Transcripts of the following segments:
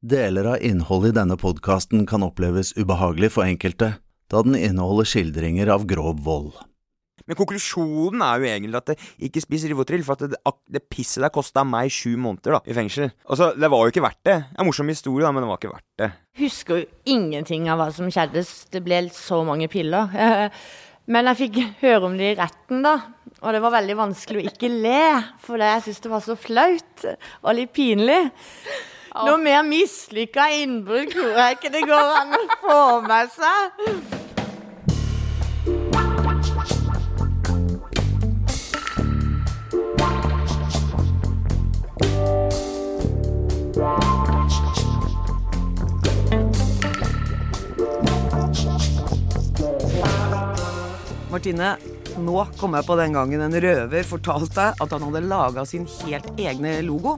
Deler av innholdet i denne podkasten kan oppleves ubehagelig for enkelte, da den inneholder skildringer av grov vold. Men konklusjonen er jo egentlig at det ikke spiser Rivotril, for at det, det pisset der kosta meg sju måneder da, i fengsel. Altså, det var jo ikke verdt det. Er en morsom historie, da, men det var ikke verdt det. husker jo ingenting av hva som skjedde. Det ble så mange piller. Men jeg fikk høre om det i retten, da. Og det var veldig vanskelig å ikke le, for jeg syntes det var så flaut og litt pinlig. Noe mer mislykka innbrudd tror jeg ikke det går an å få med seg. Martine, nå kom jeg på den gangen en røver fortalte at han hadde laga sin helt egne logo.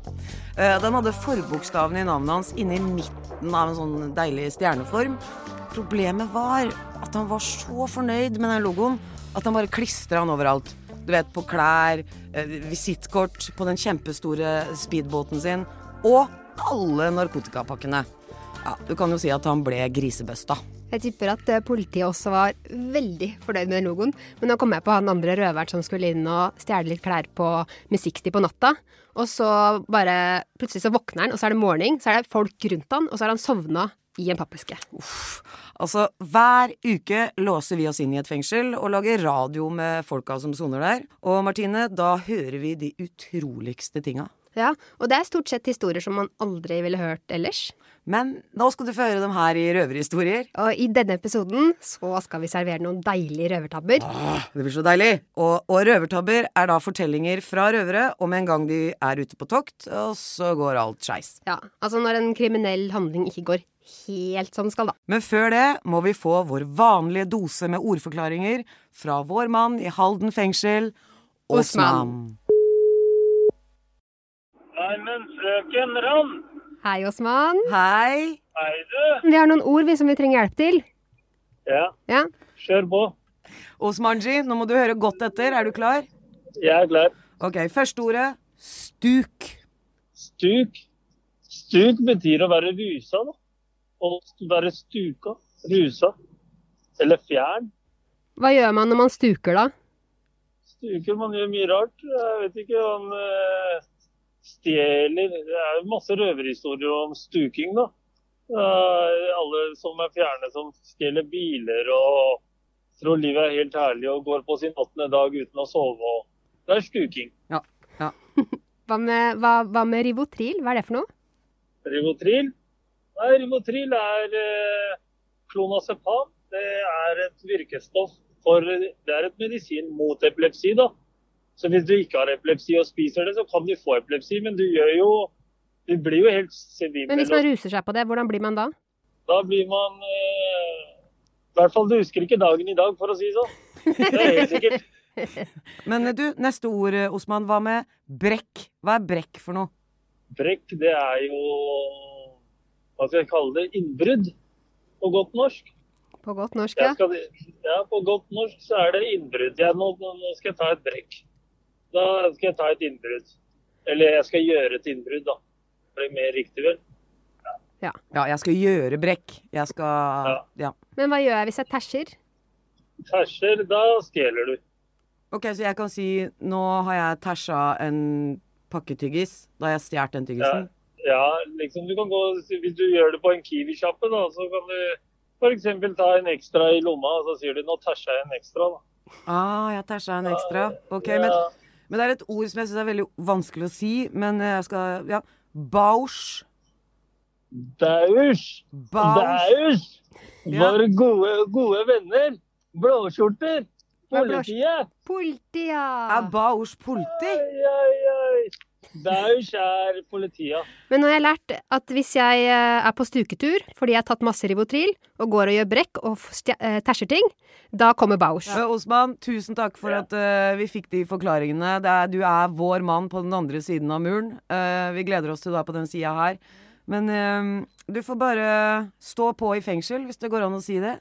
Eh, Den hadde forbokstavene i navnet hans inni midten av en sånn deilig stjerneform. Problemet var at han var så fornøyd med den logoen at han bare klistra den overalt. Du vet, på klær, eh, visittkort, på den kjempestore speedbåten sin, og alle narkotikapakkene. Ja, du kan jo si at han ble grisebøsta. Jeg tipper at eh, politiet også var veldig fornøyd med den logoen. Men nå kom jeg på han andre røveren som skulle inn og stjele litt klær på Musikktid på natta. Og så bare plutselig så våkner han, og så er det morgen, så er det folk rundt han, og så har han sovna i en pappeske. Altså, hver uke låser vi oss inn i et fengsel og lager radio med folka som soner der. Og Martine, da hører vi de utroligste tinga. Ja, og det er stort sett historier som man aldri ville hørt ellers. Men nå skal du få høre dem her i røverhistorier. Og i denne episoden så skal vi servere noen deilige røvertabber. Åh, det blir så deilig! Og, og røvertabber er da fortellinger fra røvere om en gang de er ute på tokt, og så går alt skeis. Ja, altså når en kriminell handling ikke går helt som den skal, da. Men før det må vi få vår vanlige dose med ordforklaringer fra vår mann i Halden fengsel, Osman. Neimen, frøken Rand. Hei, Osman. Hei. Hei, du. Vi har noen ord vi som vi trenger hjelp til. Ja, Ja. kjør på. Osmanji, nå må du høre godt etter. Er du klar? Jeg er klar. Ok, første ordet stuk. Stuk. Stuk betyr å være rusa, da. Å være stuka. Rusa. Eller fjern. Hva gjør man når man stuker, da? Stuker, man gjør mye rart. Jeg vet ikke om eh, Stjeler Det er masse røverhistorier om stuking, da. Eh, alle som er fjerne, som stjeler biler og tror livet er helt herlig og går på sin åttende dag uten å sove. Og det er stuking. Ja, ja. Hva med, hva, hva med Rivotril? Hva er det for noe? Rivotril? Nei, Rivotril er eh, klonazepam. Det er et virkestoff for Det er et medisin mot epilepsi, da. Så hvis du ikke har epilepsi og spiser det, så kan du få epilepsi. Men du gjør jo Du blir jo helt sivil. Men hvis man ruser seg på det, hvordan blir man da? Da blir man eh, I hvert fall du husker ikke dagen i dag, for å si det sånn. Det er helt sikkert. Men du, neste ord, eh, Osman. Hva med brekk? Hva er brekk for noe? Brekk, det er jo Hva skal jeg kalle det? Innbrudd på godt norsk. På godt norsk, ja. Skal, ja, på godt norsk så er det innbrudd. Ja, nå, nå skal jeg ta et brekk. Da skal jeg ta et innbrudd. Eller jeg skal gjøre et innbrudd, da. Det blir mer riktig, vel. Ja, jeg skal gjøre brekk. Jeg skal Ja. Men hva gjør jeg hvis jeg tæsjer? Tæsjer, da stjeler du. Ok, så jeg kan si nå har jeg tæsja en pakketyggis. Da har jeg stjålet den Ja, tyggisen. Ja, liksom du kan gå Hvis du gjør det på en Kiwi-sjappe, så kan du f.eks. ta en ekstra i lomma, og så sier du 'nå tæsja jeg en ekstra', da. Ah, jeg tæsja en ekstra. Ok, men, Ja. men det er et ord som jeg syns er veldig vanskelig å si. Men jeg skal Ja. Bausch. Daus! Bausch. Daus! Ja. Våre gode, gode venner. Blåskjorter. Politiet. Politiet. Er. Bausch politi? Oi, oi, oi. Daus er politiet. Men nå har jeg lært at hvis jeg eh, er på stuketur fordi jeg har tatt masse Rivotril og går og gjør brekk og eh, tæsjer ting, da kommer Bausch. Ja. Osman, tusen takk for Ja. at uh, vi fikk de forklaringene. Det er, du er vår mann på den andre siden av muren. Uh, vi gleder oss til du er på den sida her. Men uh, du får bare stå på i fengsel, hvis det går an å si det.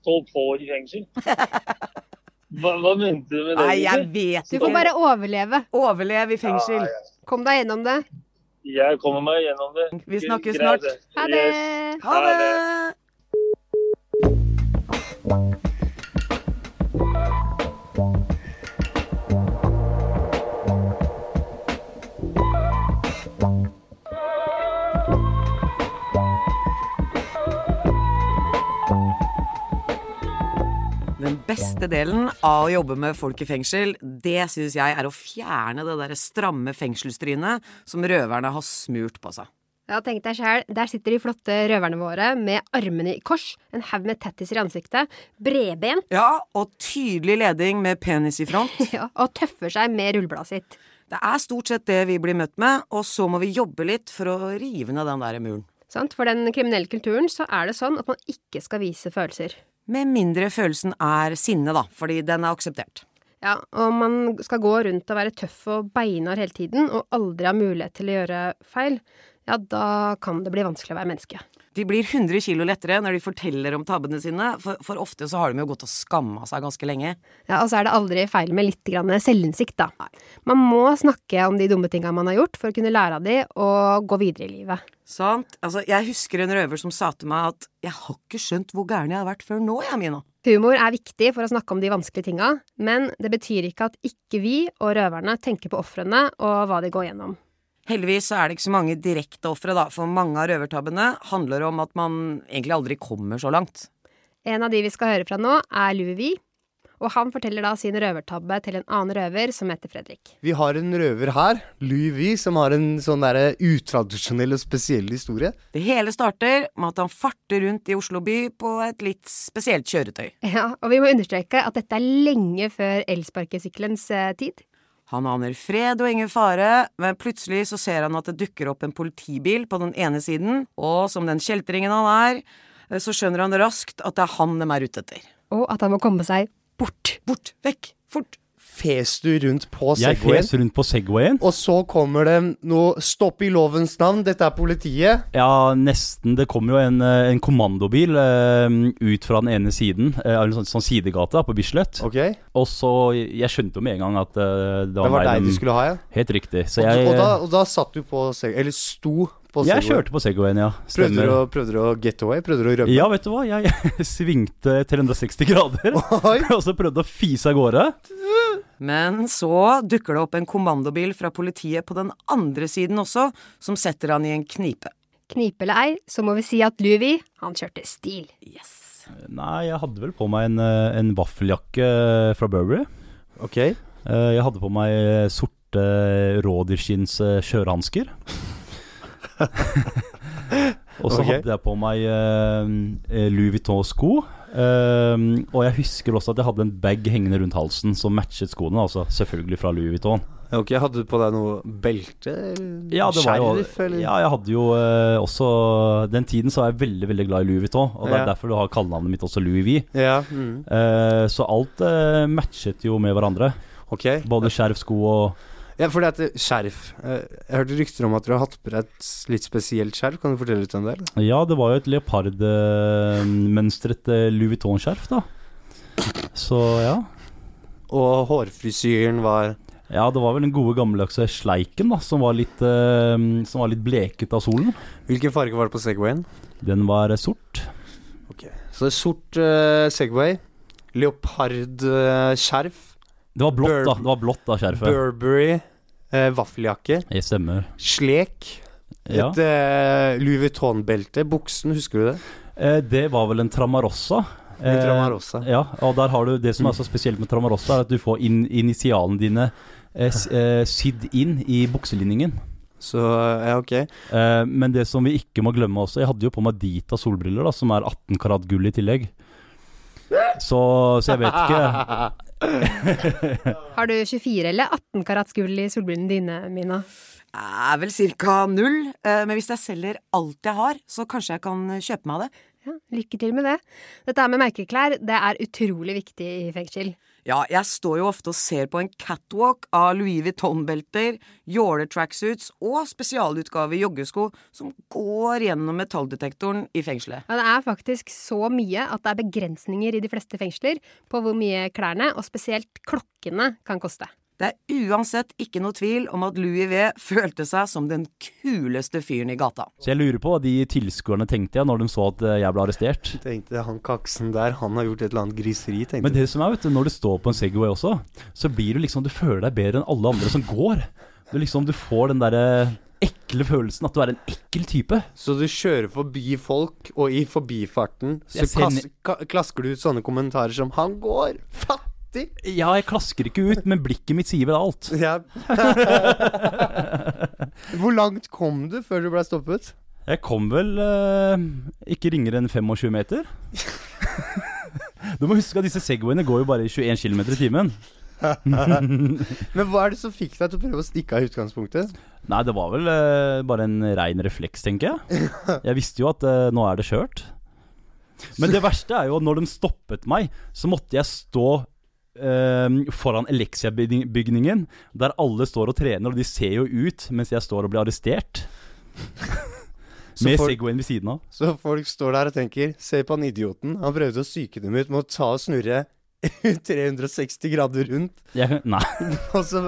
Stå på i fengsel. Hva, hva mente du med det? Nei, jeg vet ikke. Du får bare overleve. Overleve i fengsel. Ja, ja. Kom deg gjennom det. Jeg kommer meg gjennom det. Vi snakkes snart. snart. det. Ha det! Ha det! Beste delen av å jobbe med folk i fengsel, det syns jeg er å fjerne det derre stramme fengselstrynet som røverne har smurt på seg. Ja, tenk deg sjæl, der sitter de flotte røverne våre med armene i kors, en haug med tattiser i ansiktet, bredbent Ja, og tydelig leding med penis i front. ja, og tøffer seg med rullebladet sitt. Det er stort sett det vi blir møtt med, og så må vi jobbe litt for å rive ned den der muren. Sant? For den kriminelle kulturen så er det sånn at man ikke skal vise følelser. Med mindre følelsen er sinne, da, fordi den er akseptert. Ja, og man skal gå rundt og være tøff og beinhard hele tiden, og aldri ha mulighet til å gjøre feil, ja, da kan det bli vanskelig å være menneske. De blir 100 kilo lettere når de forteller om tabbene sine, for, for ofte så har de jo gått og skamma seg ganske lenge. Ja, Og så er det aldri feil med litt grann selvinnsikt, da. Man må snakke om de dumme tinga man har gjort, for å kunne lære av de og gå videre i livet. Sant? Altså, jeg husker en røver som sa til meg at 'jeg har ikke skjønt hvor gæren jeg har vært før nå, jeg, Mina'. Humor er viktig for å snakke om de vanskelige tinga, men det betyr ikke at ikke vi og røverne tenker på ofrene og hva de går gjennom. Heldigvis så er det ikke så mange direkte ofre, da, for mange av røvertabbene handler om at man egentlig aldri kommer så langt. En av de vi skal høre fra nå, er Louis Vie, og han forteller da sin røvertabbe til en annen røver som heter Fredrik. Vi har en røver her, Louis Vie, som har en sånn derre utradisjonell og spesiell historie. Det hele starter med at han farter rundt i Oslo by på et litt spesielt kjøretøy. Ja, og vi må understreke at dette er lenge før elsparkesykkelens eh, tid. Han aner fred og ingen fare, men plutselig så ser han at det dukker opp en politibil på den ene siden, og som den kjeltringen han er, eh, så skjønner han raskt at det er han de er ute etter. Og at han må komme seg bort. Bort, vekk, fort. Fes du rundt på Segwayen. Jeg fes rundt på Segwayen. og så kommer det noe Stopp i lovens navn, dette er politiet. Ja, nesten. Det kom jo en, eh, en kommandobil uh, ut fra den ene siden, av en sånn, sånn sidegate på Bislett. Ok, Og så Jeg skjønte jo med en gang at uh, det var, Det var deg de- du skulle ha, ja. Helt riktig. Så Og, jeg, og, da, og da satt du på Segwayen, eller sto på jeg kjørte på Segwayen, ja. Prøvde du, Stemmer. å, prøvde du å get away? Prøvde du å rømme? Ja, vet du hva. Jeg svingte 360 grader, Oi. og så prøvde å fise av gårde. Men så dukker det opp en kommandobil fra politiet på den andre siden også, som setter han i en knipe. Knipe eller ei, så må vi si at Louis, han kjørte stil. Yes. Nei, jeg hadde vel på meg en, eh, en vaffeljakke fra Burberry. Ok. Eh, Jeg hadde på meg sorte rådyrskinns eh, kjørehansker. og så okay. hadde jeg på meg eh, Louis Vuitton-sko. Eh, og jeg husker også at jeg hadde en bag hengende rundt halsen som matchet skoene. Altså selvfølgelig fra Louis Vuitton. Ok, Hadde du på deg noe belte? Ja, det var jo, Skjerf, eller? ja, jeg hadde jo uh, også Den tiden så var jeg veldig veldig glad i Louis Vuitton. Og det er Ja. derfor du har kallenavnet mitt også Louis V. Ja, mm. uh, så alt uh, matchet jo med hverandre. Ok. Både skjerf, sko og Ja, fordi at heter skjerf eh, Jeg hørte rykter om at du har hatt på deg et litt spesielt skjerf. Kan du fortelle litt om det? eller? Ja, det var jo et leopardmønstret eh, Louis Vuitton-skjerf, da. Så ja. Og hårfrisyren var Ja, det var vel den gode gammeldagse sleiken, da, som var litt eh, Som var litt bleket av solen. Hvilken farge var det på Segwayen? Den var sort. Ok, Så det er sort uh, Segway, leopardskjerf, Det var blått, da. Det var blått da, skjerfet. Burberry, eh, vaffeljakke, Jeg stemmer. slek, Ja. et eh, Louis Vuitton-belte. Buksen, husker du det? Eh, det var vel en Tramarossa. En Eh, Tramarossa. Ja, og der har du det som er så spesielt med Tramarossa, er at du får in initialene dine eh, eh, sydd inn i bukselinningen. Så ja, ok. Eh, men det som vi ikke må glemme også Jeg hadde jo på meg Dita solbriller, da som er 18 karat gull i tillegg. Så, så jeg vet ikke. Har du 24 eller 18 karats gull i solbrillene dine, Mina? Er vel ca. null, eh, men hvis jeg selger alt jeg har, så kanskje jeg kan kjøpe meg det. Ja, lykke til med det. Dette med merkeklær, det er utrolig viktig i fengsel. Ja, jeg står jo ofte og ser på en catwalk av Louis Vuitton-belter, jåle-tracksuits og spesialutgave joggesko som går gjennom metalldetektoren i fengselet. Ja, det er faktisk så mye at det er begrensninger i de fleste fengsler på hvor mye klærne, og spesielt klokkene, kan koste. Det er uansett ikke noe tvil om at Louis V følte seg som den kuleste fyren i gata. Så jeg lurer på hva de tilskuerne tenkte ja, når de så at eh, jeg ble arrestert. Tenkte han kaksen der, han har gjort et eller annet griseri, tenkte Men det som er, vet du, når du står på en Segway også, så blir du liksom Du føler deg bedre enn alle andre som går. Du liksom Du får den derre ekle følelsen at du er en ekkel type. Så du kjører forbi folk, og i forbifarten så Jeg klasker du ut sånne kommentarer som 'Han går fattig'. Ja, jeg klasker ikke ut, men blikket mitt sier vel alt. Ja. Hvor langt kom du før du ble stoppet? Jeg kom vel eh, ikke ringere enn 25 meter. Du må huske at disse Segwayene går jo bare i 21 km i timen. Men hva er det som fikk deg til å prøve å stikke av i utgangspunktet? Nei, det var vel eh, bare en rein refleks, tenker jeg. Jeg visste jo at eh, nå er det kjørt. Men det verste er jo at når de stoppet meg, så måtte jeg stå foran Elexia-bygningen, der alle står og trener, og de ser jo ut mens jeg står og blir arrestert. Med folk- Segwayen ved siden av. Så folk står der og tenker Se på han idioten. Han prøvde å psyke dem ut med å ta og snurre 360 grader rundt, Jeg, nei, og så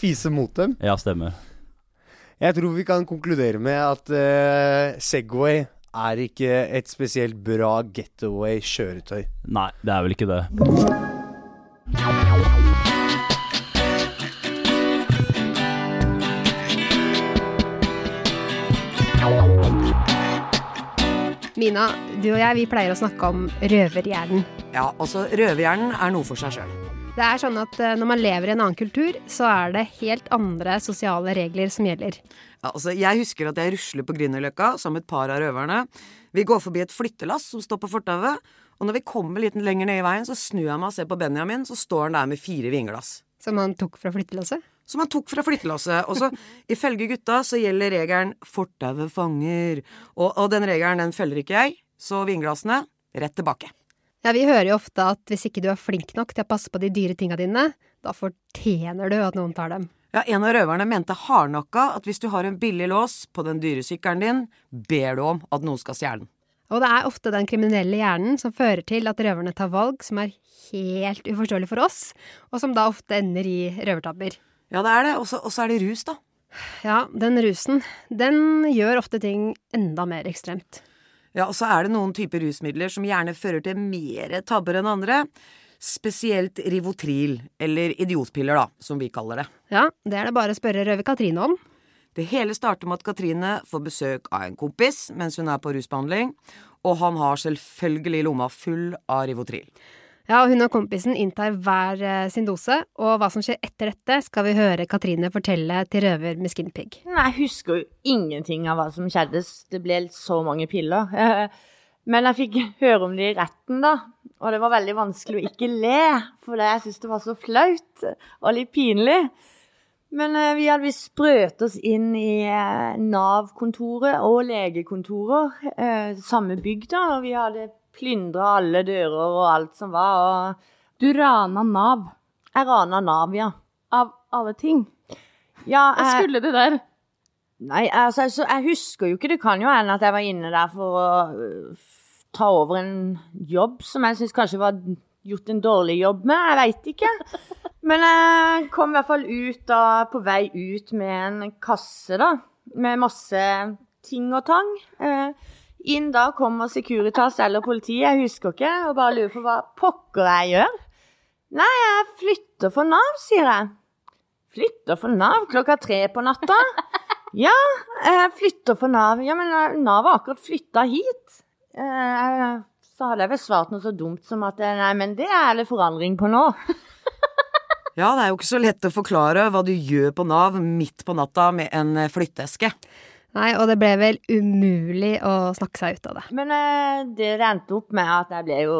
fise mot dem. ja, stemmer. Jeg tror vi kan konkludere med at uh, Segway er ikke et spesielt bra getaway-kjøretøy. Nei, det er vel ikke det. Mina, du og jeg vi pleier å snakke om røverhjernen. Ja, altså Røverhjernen er noe for seg sjøl. Det er sånn at eh, når man lever i en annen kultur, så er det helt andre sosiale regler som gjelder. Ja, altså, jeg husker at jeg rusler på Grünerløkka sammen med et par av røverne. Vi går forbi et flyttelass som står på fortauet, og når vi kommer litt lenger ned i veien, så snur jeg meg og ser på Benjamin, så står han der med fire vinglass. Som han tok fra flyttelasset. Som han tok fra flyttelasset. Og så, ifølge gutta, så gjelder regelen 'fortauet fanger'. Og, og den regelen, den følger ikke jeg, så vinglassene rett tilbake. Ja, vi hører jo ofte at hvis ikke du er flink nok til å passe på de dyre tinga dine, da fortjener du at noen tar dem. Ja, En av røverne mente hardnakka at hvis du har en billig lås på den dyre sykkelen din, ber du om at noen skal stjele den. Og det er ofte den kriminelle hjernen som fører til at røverne tar valg som er helt uforståelige for oss, og som da ofte ender i røvertabber. Ja, det er det. Og så er det rus, da. Ja, den rusen, den gjør ofte ting enda mer ekstremt. Ja, og så er det noen typer rusmidler som gjerne fører til mer tabber enn andre. Spesielt Rivotril, eller idiotpiller, da, som vi kaller det. Ja, det er det bare å spørre røver Katrine om. Det hele starter med at Katrine får besøk av en kompis mens hun er på rusbehandling, og han har selvfølgelig lomma full av Rivotril. Ja, og hun og kompisen inntar hver eh, sin dose, og hva som skjer etter dette, skal vi høre Katrine fortelle til røver med skinpig. Jeg husker jo ingenting av hva som skjedde. Det ble så mange piller. Men jeg fikk høre om det i retten, da. Og det var veldig vanskelig å ikke le, for jeg syntes det var så flaut og litt pinlig. Men eh, vi hadde visst sprøt oss inn i eh, Nav-kontoret og legekontorer, eh, samme bygg, da. Og vi hadde plyndra alle dører og alt som var. Og Du rana Nav. jeg rana Nav, ja. Av alle ting. Ja, Hva jeg- skulle du der? Nei, altså, så jeg husker jo ikke. Det kan jo hende at jeg var inne der for å ta over en jobb som jeg syns kanskje var gjort en dårlig jobb med. Jeg veit ikke. Men jeg kom i hvert fall ut da, på vei ut med en kasse, da. Med masse ting og tang. Eh, inn da kommer Securitas eller politiet, jeg husker ikke, og bare lurer på hva pokker jeg gjør. Nei, jeg flytter for Nav, sier jeg. Flytter for Nav klokka tre på natta? Ja, jeg flytter for Nav. Ja, men eh, Nav har akkurat flytta hit. Eh, Så hadde jeg vel svart noe så dumt som at eh, nei, men det er det forandring på nå. Ja, det er jo ikke så lett å forklare hva du gjør på Nav midt på natta med en eh, flytteeske. Nei, og det ble vel umulig å snakke seg ut av det. Men eh, det det endte opp med at jeg ble jo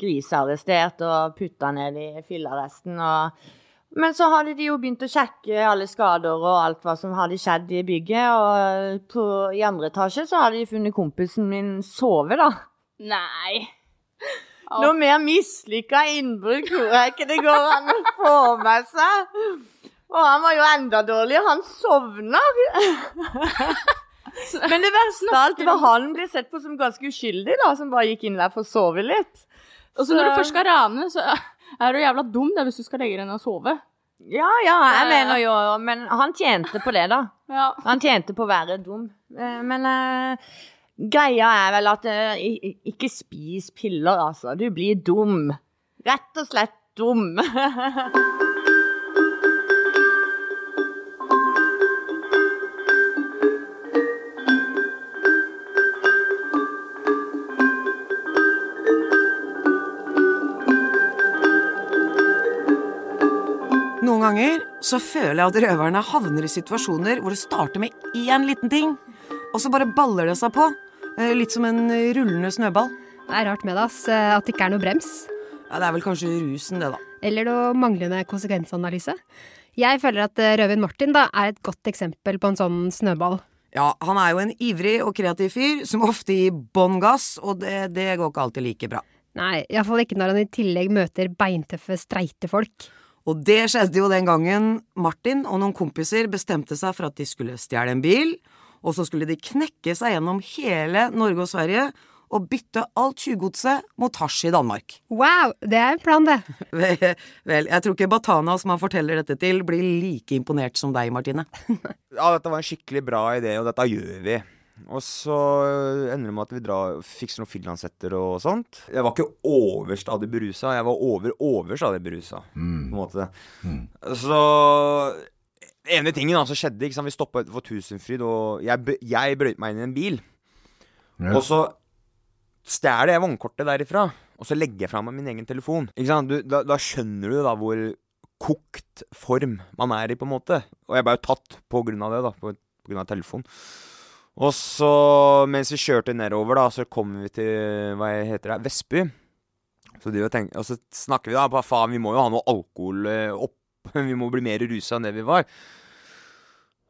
grisearrestert og putta ned i fyllearresten. Og... Men så hadde de jo begynt å sjekke alle skader og alt hva som hadde skjedd i bygget. Og på, i andre etasje så hadde de funnet kompisen min sove, da. Nei. Noe mer mislykka innbrudd tror jeg ikke det går an å få med seg. Og han var jo enda dårligere. Han sovner. Men det verste av alt var han ble sett på som ganske uskyldig, da, som bare gikk inn der for å sove litt. Og så når du først skal rane, så er du jævla dum det, hvis du skal legge deg ned og sove. Ja, ja, jeg mener jo Men han tjente på det, da. Ja. Han tjente på å være dum. Eh, Men eh, greia er vel at eh, ikke spis piller, altså. Du blir dum. Rett og slett dum. Noen ganger så føler jeg at røverne havner i situasjoner hvor det starter med én liten ting, og så bare baller det seg på. Eh, Litt som en rullende snøball. Det er rart med det, ass, eh, at det ikke er noe brems. Ja, Det er vel kanskje rusen, det, da. Eller noe manglende konsekvensanalyse. Jeg føler at Røvin Rødvin Martin da er et godt eksempel på en sånn snøball. Ja, han er jo en ivrig og kreativ fyr som ofte gir bånn gass, og det, det går ikke alltid like bra. Nei, iallfall ikke når han i tillegg møter beintøffe, streite folk. Og det skjedde jo den gangen Martin og noen kompiser bestemte seg for at de skulle stjele en bil, og så skulle de knekke seg gjennom hele Norge og Sverige og bytte alt tjuvgodset mot hasj i Danmark. Wow, det er en plan, det. Vel, jeg tror ikke Batana, som han forteller dette til, blir like imponert som deg, Martine. Ja, dette var en skikkelig bra idé, og dette gjør vi. Og så ender det med at vi drar, fikser noen finlandshetter og sånt. Jeg var ikke overstadig berusa, jeg var over overstadig berusa. På en måte. Så ene tingen som skjedde, ikke sant? vi stoppa for Tusenfryd, og jeg, jeg brøyt meg inn i en bil. Ja. Og så stjeler jeg vognkortet derifra, og så legger jeg fra meg min egen telefon. Ikke sant? Du, da, da skjønner du da hvor kokt form man er i, på en måte. Og jeg ble jo tatt på grunn av det, da. På, på grunn av telefonen. Og så, mens vi kjørte nedover, da, så kom vi til Hva heter det? Vestby. Så de, tenker, og så snakker vi da på faen, vi må jo ha noe alkohol eh, opp. Vi må bli mer rusa enn det vi var.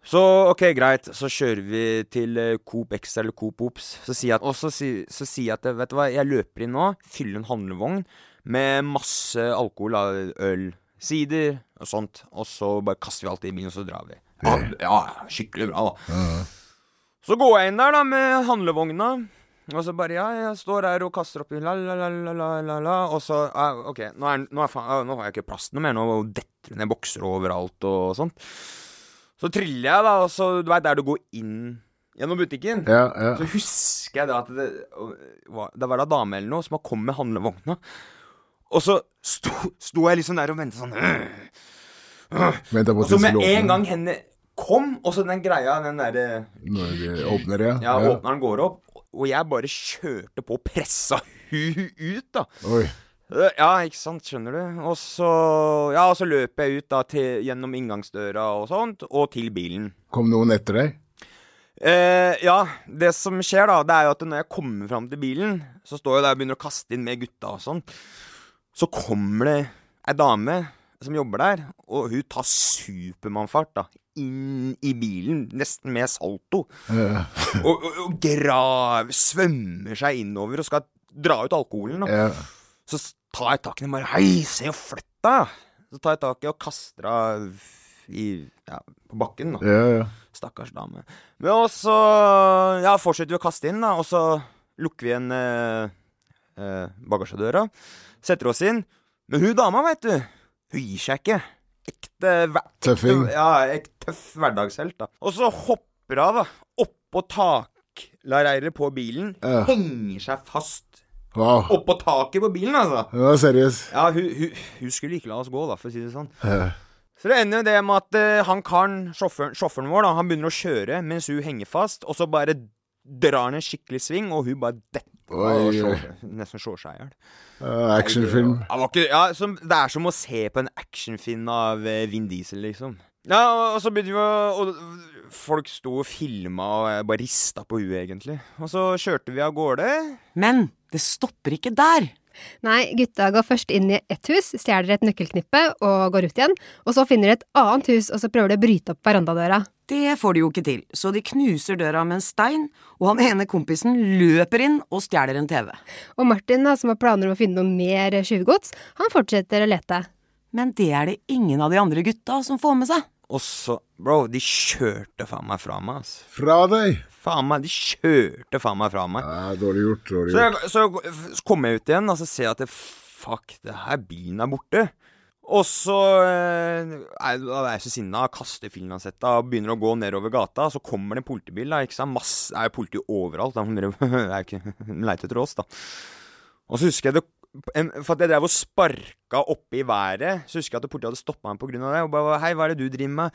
Så ok, greit. Så kjører vi til eh, Coop Extra eller Coop Ops. Så sier jeg, at- og så, si- sier jeg at vet du hva, jeg løper inn nå, fyller en handlevogn med masse alkohol, øl, sider og sånt. Og så bare kaster vi alt i bilen, og så drar vi. Ja, ja skikkelig bra, da. Så går jeg inn der da med handlevogna. Og så bare Ja, jeg står her og kaster oppi la, la, la, la, la, la, la. Og så ja, OK, nå, er, nå, er, nå har jeg ikke plass noe mer. Nå detter det ned bokser overalt og sånt. Så triller jeg, da, og så Du veit der du går inn gjennom butikken? Ja, ja. Så husker jeg da at det, var- det var da dame eller noe som har kommet med handlevogna. Og så sto, sto jeg liksom der og ventet sånn øh, øh. På Og så med en gang henne kom, og så den greia, den derre Når det åpner, ja. Ja, åpneren går opp, og jeg bare kjørte på og pressa hun ut, da. Oi. Eh, Ja, ikke sant, skjønner du. Og så, ja, og så løper jeg ut da til, gjennom inngangsdøra og sånt, og til bilen. Kom noen etter deg? Eh, ja, det som skjer da, det er jo at når jeg kommer fram til bilen, så står jeg der og begynner å kaste inn med gutta og sånn. Så kommer det ei dame som jobber der, og hun tar supermannfart da, inn i bilen, nesten med salto. Ja. Og, og, og grav, svømmer seg innover og skal dra ut alkoholen. Da. Ja. Så tar jeg tak i den bare Hei, se og flytt deg! Så tar jeg tak i og kaster henne ja, på bakken. da Ja, ja. Stakkars dame. Men og så ja, fortsetter vi å kaste inn, da, og så lukker vi igjen eh, eh, bagasjedøra. Setter oss inn. Men hun dama, veit du, hun gir seg ikke. Ekte, Tøffing. Ja, ek, tøff hverdagshelt, da. Og så hopper hun, da, oppå taklareiret på bilen. Henger seg fast Wow. oppå taket på bilen, altså. Ja, var seriøst. Ja, hun, hun, hun skulle ikke la oss gå, da, for å si det sånn. Ja. Så det ender jo det med at uh, han karen, sjåføren, sjåføren vår, da, han begynner å kjøre mens hun henger fast, og så bare drar han en skikkelig sving, og hun bare detter Oi, slår- nesten slår seg i hjel. Uh, Actionfilm. Ja, var ikke- ja, som, det er som å se på en actionfilm av eh, Vin Diesel, liksom. Ja, og, og så begynte vi å og Folk sto og filma og bare rista på huet, egentlig. Og så kjørte vi av gårde. Men det stopper ikke der. Nei, gutta går først inn i ett hus, stjeler et nøkkelknippe og går ut igjen. Og så finner de et annet hus, og så prøver de å bryte opp verandadøra. Det får de jo ikke til, så de knuser døra med en stein, og han ene kompisen løper inn og stjeler en TV. Og Martin, som har planer om å finne noe mer tjuvgods, han fortsetter å lete. Men det er det ingen av de andre gutta som får med seg. Og så Bro, de kjørte faen meg fra meg, altså. Fra deg? Faen meg, de kjørte faen meg fra meg. Ja, dårlig gjort. Dårlig Så, gjort. jeg, så, så kommer jeg ut igjen, og så ser jeg at det, fuck, det her bilen er borte. Og så eh, er jeg så sinna, kaster finlandshetta og begynner å gå nedover gata. Så kommer det en politibil. da, ikke sant? Masse, er jo politi overalt. er de leter etter oss, da. Og så husker jeg det en, For at jeg drev og sparka oppe i været, så husker jeg at politiet hadde stoppa meg pga. det. Og bare 'Hei, hva er det du driver med?'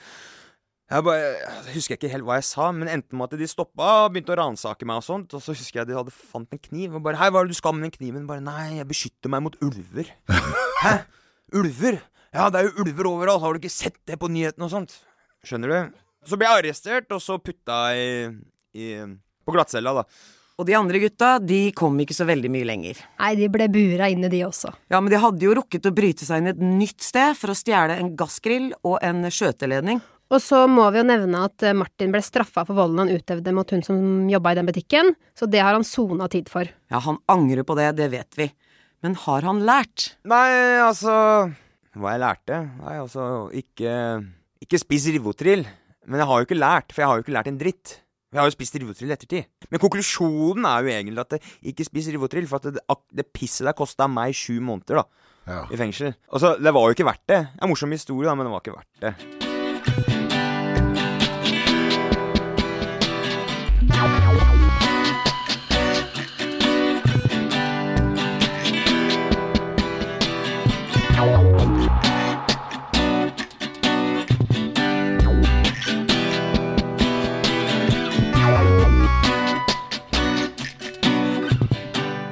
Jeg bare, jeg husker ikke helt hva jeg sa, men endte med at de stoppa og begynte å ransake meg og sånt. Og så husker jeg de hadde fant en kniv og bare 'Hei, hva er det du skal med den kniven?' Bare 'Nei, jeg beskytter meg mot ulver'. Hæ? Ulver? Ja, det er jo ulver overalt. Har du ikke sett det på nyhetene og sånt? Skjønner du? Så ble jeg arrestert, og så putta i, i på glattcella, da. Og de andre gutta, de kom ikke så veldig mye lenger. Nei, de ble bura inne, de også. Ja, men de hadde jo rukket å bryte seg inn et nytt sted for å stjele en gassgrill og en skjøteledning. Og så må vi jo nevne at eh, Martin ble straffa for volden han utøvde mot hun som jobba i den butikken, så det har han sona tid for. Ja, han angrer på det, det vet vi. Men har han lært? Nei, altså Hva jeg lærte? Nei, altså Ikke, ikke spis Rivotril. Men jeg har jo ikke lært, for jeg har jo ikke lært en dritt. Jeg har jo spist rivotrill i ettertid. Men konklusjonen er jo egentlig at det, ikke spis rivotrill, for at det, det pisset der kosta meg sju måneder da Ja. i fengsel. Altså, det var jo ikke verdt det. En morsom historie, da, men det var ikke verdt det.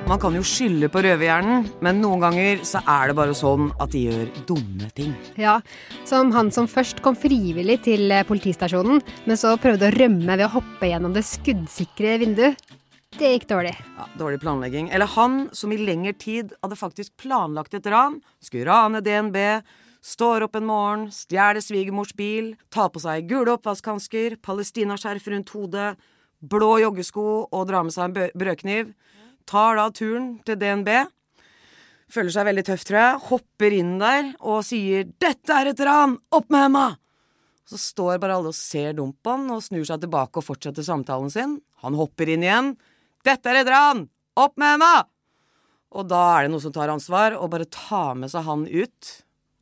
Man kan jo skylde på røverhjernen, men noen ganger så er det bare sånn at de gjør dumme ting. Ja, som han som først kom frivillig til eh, politistasjonen, men så prøvde å rømme ved å hoppe gjennom det skuddsikre vinduet. Det gikk dårlig. Ja, dårlig planlegging. Eller han som i lengre tid hadde faktisk planlagt et ran. Skulle rane DNB. Står opp en morgen, stjeler svigermors bil, tar på seg gule oppvaskhansker, palestinaskjerf rundt hodet, blå joggesko og drar med seg en brødkniv. Tar da turen til DNB. Føler seg veldig tøff, tror jeg. Hopper inn der og sier 'Dette er et ran! Opp med henda!' Så står bare alle og ser dumt på han og snur seg tilbake og fortsetter samtalen sin. Han hopper inn igjen. 'Dette er et ran! Opp med henda!' Og da er det noen som tar ansvar og bare tar med seg han ut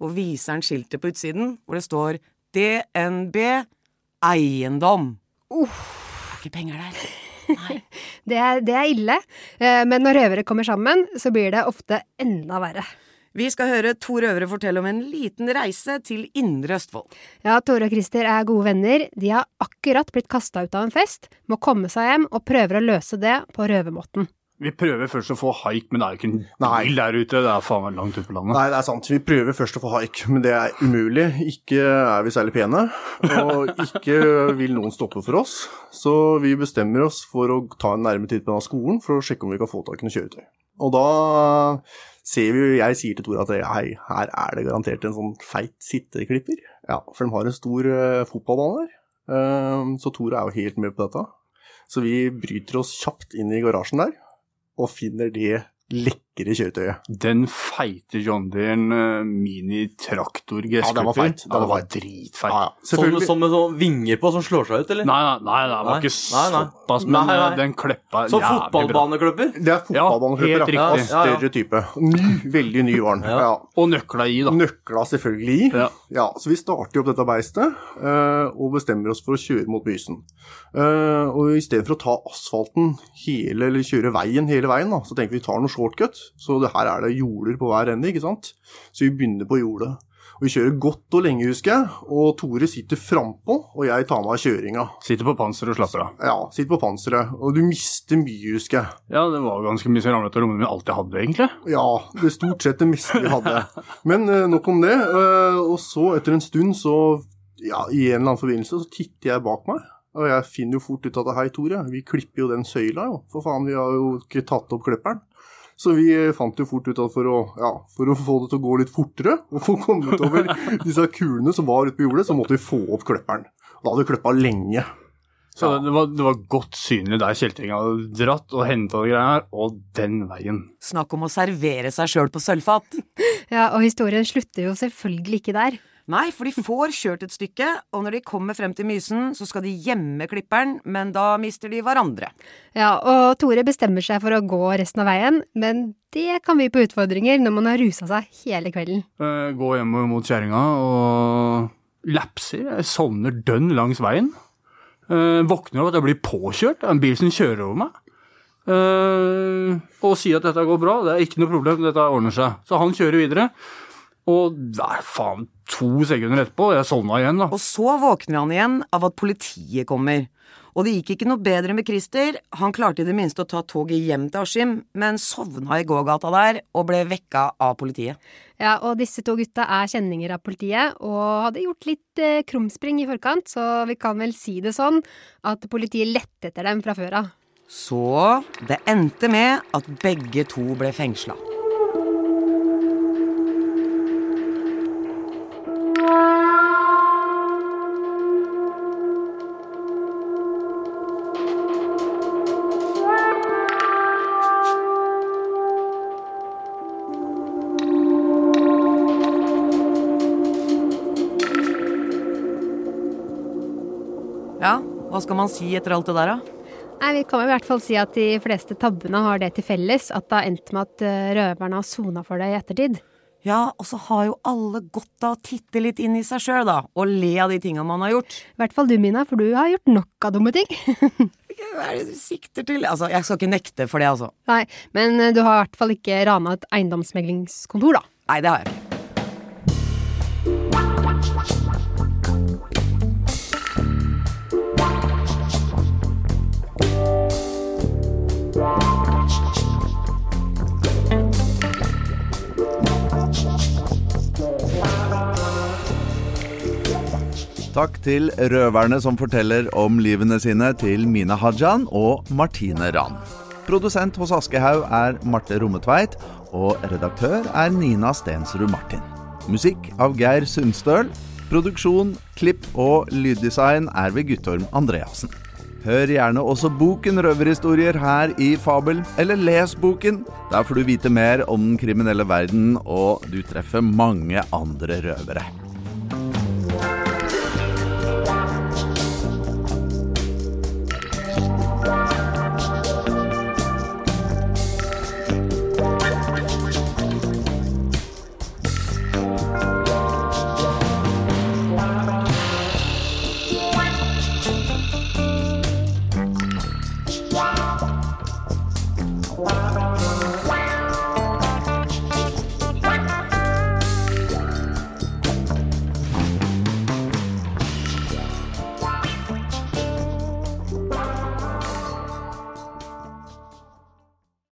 og viser han skiltet på utsiden hvor det står DNB eiendom. Uff, ikke penger der. Det er, det er ille, eh, men når røvere kommer sammen, så blir det ofte enda verre. Vi skal høre to røvere fortelle om en liten reise til Indre Østfold. Ja, Tore og Christer er gode venner. De har akkurat blitt kasta ut av en fest, må komme seg hjem og prøver å løse det på røvermåten. Vi prøver først å få haik, men det er jo ikke en bil der ute. Det er faen meg langt ute på landet. Nei, det er sant. Vi prøver først å få haik, men det er umulig. Ikke er vi særlig pene, og ikke vil noen stoppe for oss. Så vi bestemmer oss for å ta en nærme titt på denne skolen for å sjekke om vi kan få tak i noe kjøretøy. Og da ser vi jo, jeg sier til Tora at hei, her er det garantert en sånn feit sitteklipper. Ja, for de har en stor uh, fotballbane der. Ehm, så Tora er jo helt med på dette. Så vi bryter oss kjapt inn i garasjen der, og finner det lekre kjøretøyet. Den feite John Deeren uh, mini-traktor Ja, den var feit. Den Ja, var var dritfeit. Ja, ja. Sånn, Selvfølgelig. sånn med sånn vinger på som slår seg ut, eller? Nei, nei, nei, det var Nei. ikke Nei, nei. såpass, men Nei, nei. uh, den kleppa jævlig bra. fotballbaneklubber? Det er fotballbaneklubber, Ja. Ja, Større type. Ny, veldig ny var den. Ja. Ja. Og nøkla i, da. Nøkla selvfølgelig i. Ja. Ja, så vi starter opp dette beistet eh, og bestemmer oss for å kjøre mot Bysen. Eh, og i stedet for å ta asfalten hele, eller kjøre veien hele veien, da, så tenker vi vi tar noe shortcut. Så det her er det jorder på hver ende, ikke sant. Så vi begynner på jordet. Og vi kjører godt og lenge, husker jeg. Og Tore sitter frampå, og jeg tar meg av kjøringa. Sitter på panser og slapper av. Ja, sitter på panseret. Og du mister mye, husker jeg. Ja, det var ganske mye som ramlet av rommene mine alt jeg hadde, egentlig. Ja, det er stort sett det meste vi hadde. Men eh, nok om det. eh, og så, etter en stund, så ja, i en eller annen forbindelse, så titter jeg bak meg. Og jeg finner jo fort ut at hei, Tore, vi klipper jo den søyla, jo. For faen, vi har jo ikke tatt opp klipperen. Så vi eh, fant jo fort ut at for å, ja, for å få det til å gå litt fortere, og få kommet over disse kulene som var ute på jordet, så måtte vi få opp kløpperen. Da hadde vi kløppa lenge. Så det, var, det var godt synlig der kjeltringa hadde dratt og henta greiene her, og den veien. Snakk om å servere seg sjøl på sølvfat. Ja, og historien slutter jo selvfølgelig ikke der. Nei, for de får kjørt et stykke, og når de kommer frem til Mysen, så skal de gjemme klipperen, men da mister de hverandre. Ja, og Tore bestemmer seg for å gå resten av veien, men det kan by på utfordringer når man har rusa seg hele kvelden. gå hjem mot kjerringa og lapser. Jeg sovner dønn langs veien. Eh, Våkner av at jeg blir påkjørt av en bil som kjører over meg. Eh, Og sier at dette går bra, det er ikke noe problem, dette ordner seg. Så han kjører videre. Og nei, faen, to sekunder etterpå, jeg sovna igjen, da. Og så våkner han igjen av at politiet kommer. Og det gikk ikke noe bedre med Christer. Han klarte i det minste å ta toget hjem til Askim, men sovna i gågata der og ble vekka av politiet. Ja, og disse to gutta er kjenninger av politiet, og hadde gjort litt eh, krumspring i forkant, så vi kan vel si det sånn at politiet lette etter dem fra før av. Så det endte med at begge to ble fengsla. Hva skal man si etter alt det der, da? Nei, Vi kan i hvert fall si at de fleste tabbene har det til felles at det har endt med at eh, røverne har sona for det i ettertid. Ja, og så har jo alle godt av å titte litt inn i seg sjøl, da, og le av de tinga man har gjort. I hvert fall du, Mina, for du har gjort nok av dumme ting. Hva er det du sikter til? Altså, jeg skal ikke nekte for det, altså. Nei, men eh, du har i hvert fall ikke rana et eiendomsmeglingskontor, da. Nei, det har jeg ikke. Takk til røverne som forteller om livene sine til Mina Hajan og Martine Rand. Produsent hos Aschehoug er Marte Rommetveit, og redaktør er Nina Stensrud Martin. Musikk av Geir Sundstøl. Produksjon, klipp og lyddesign er ved Guttorm Andreassen. Hør gjerne også boken Røverhistorier her i Fabel, eller les boken. Der får du vite mer om den kriminelle verden, og du treffer mange andre røvere.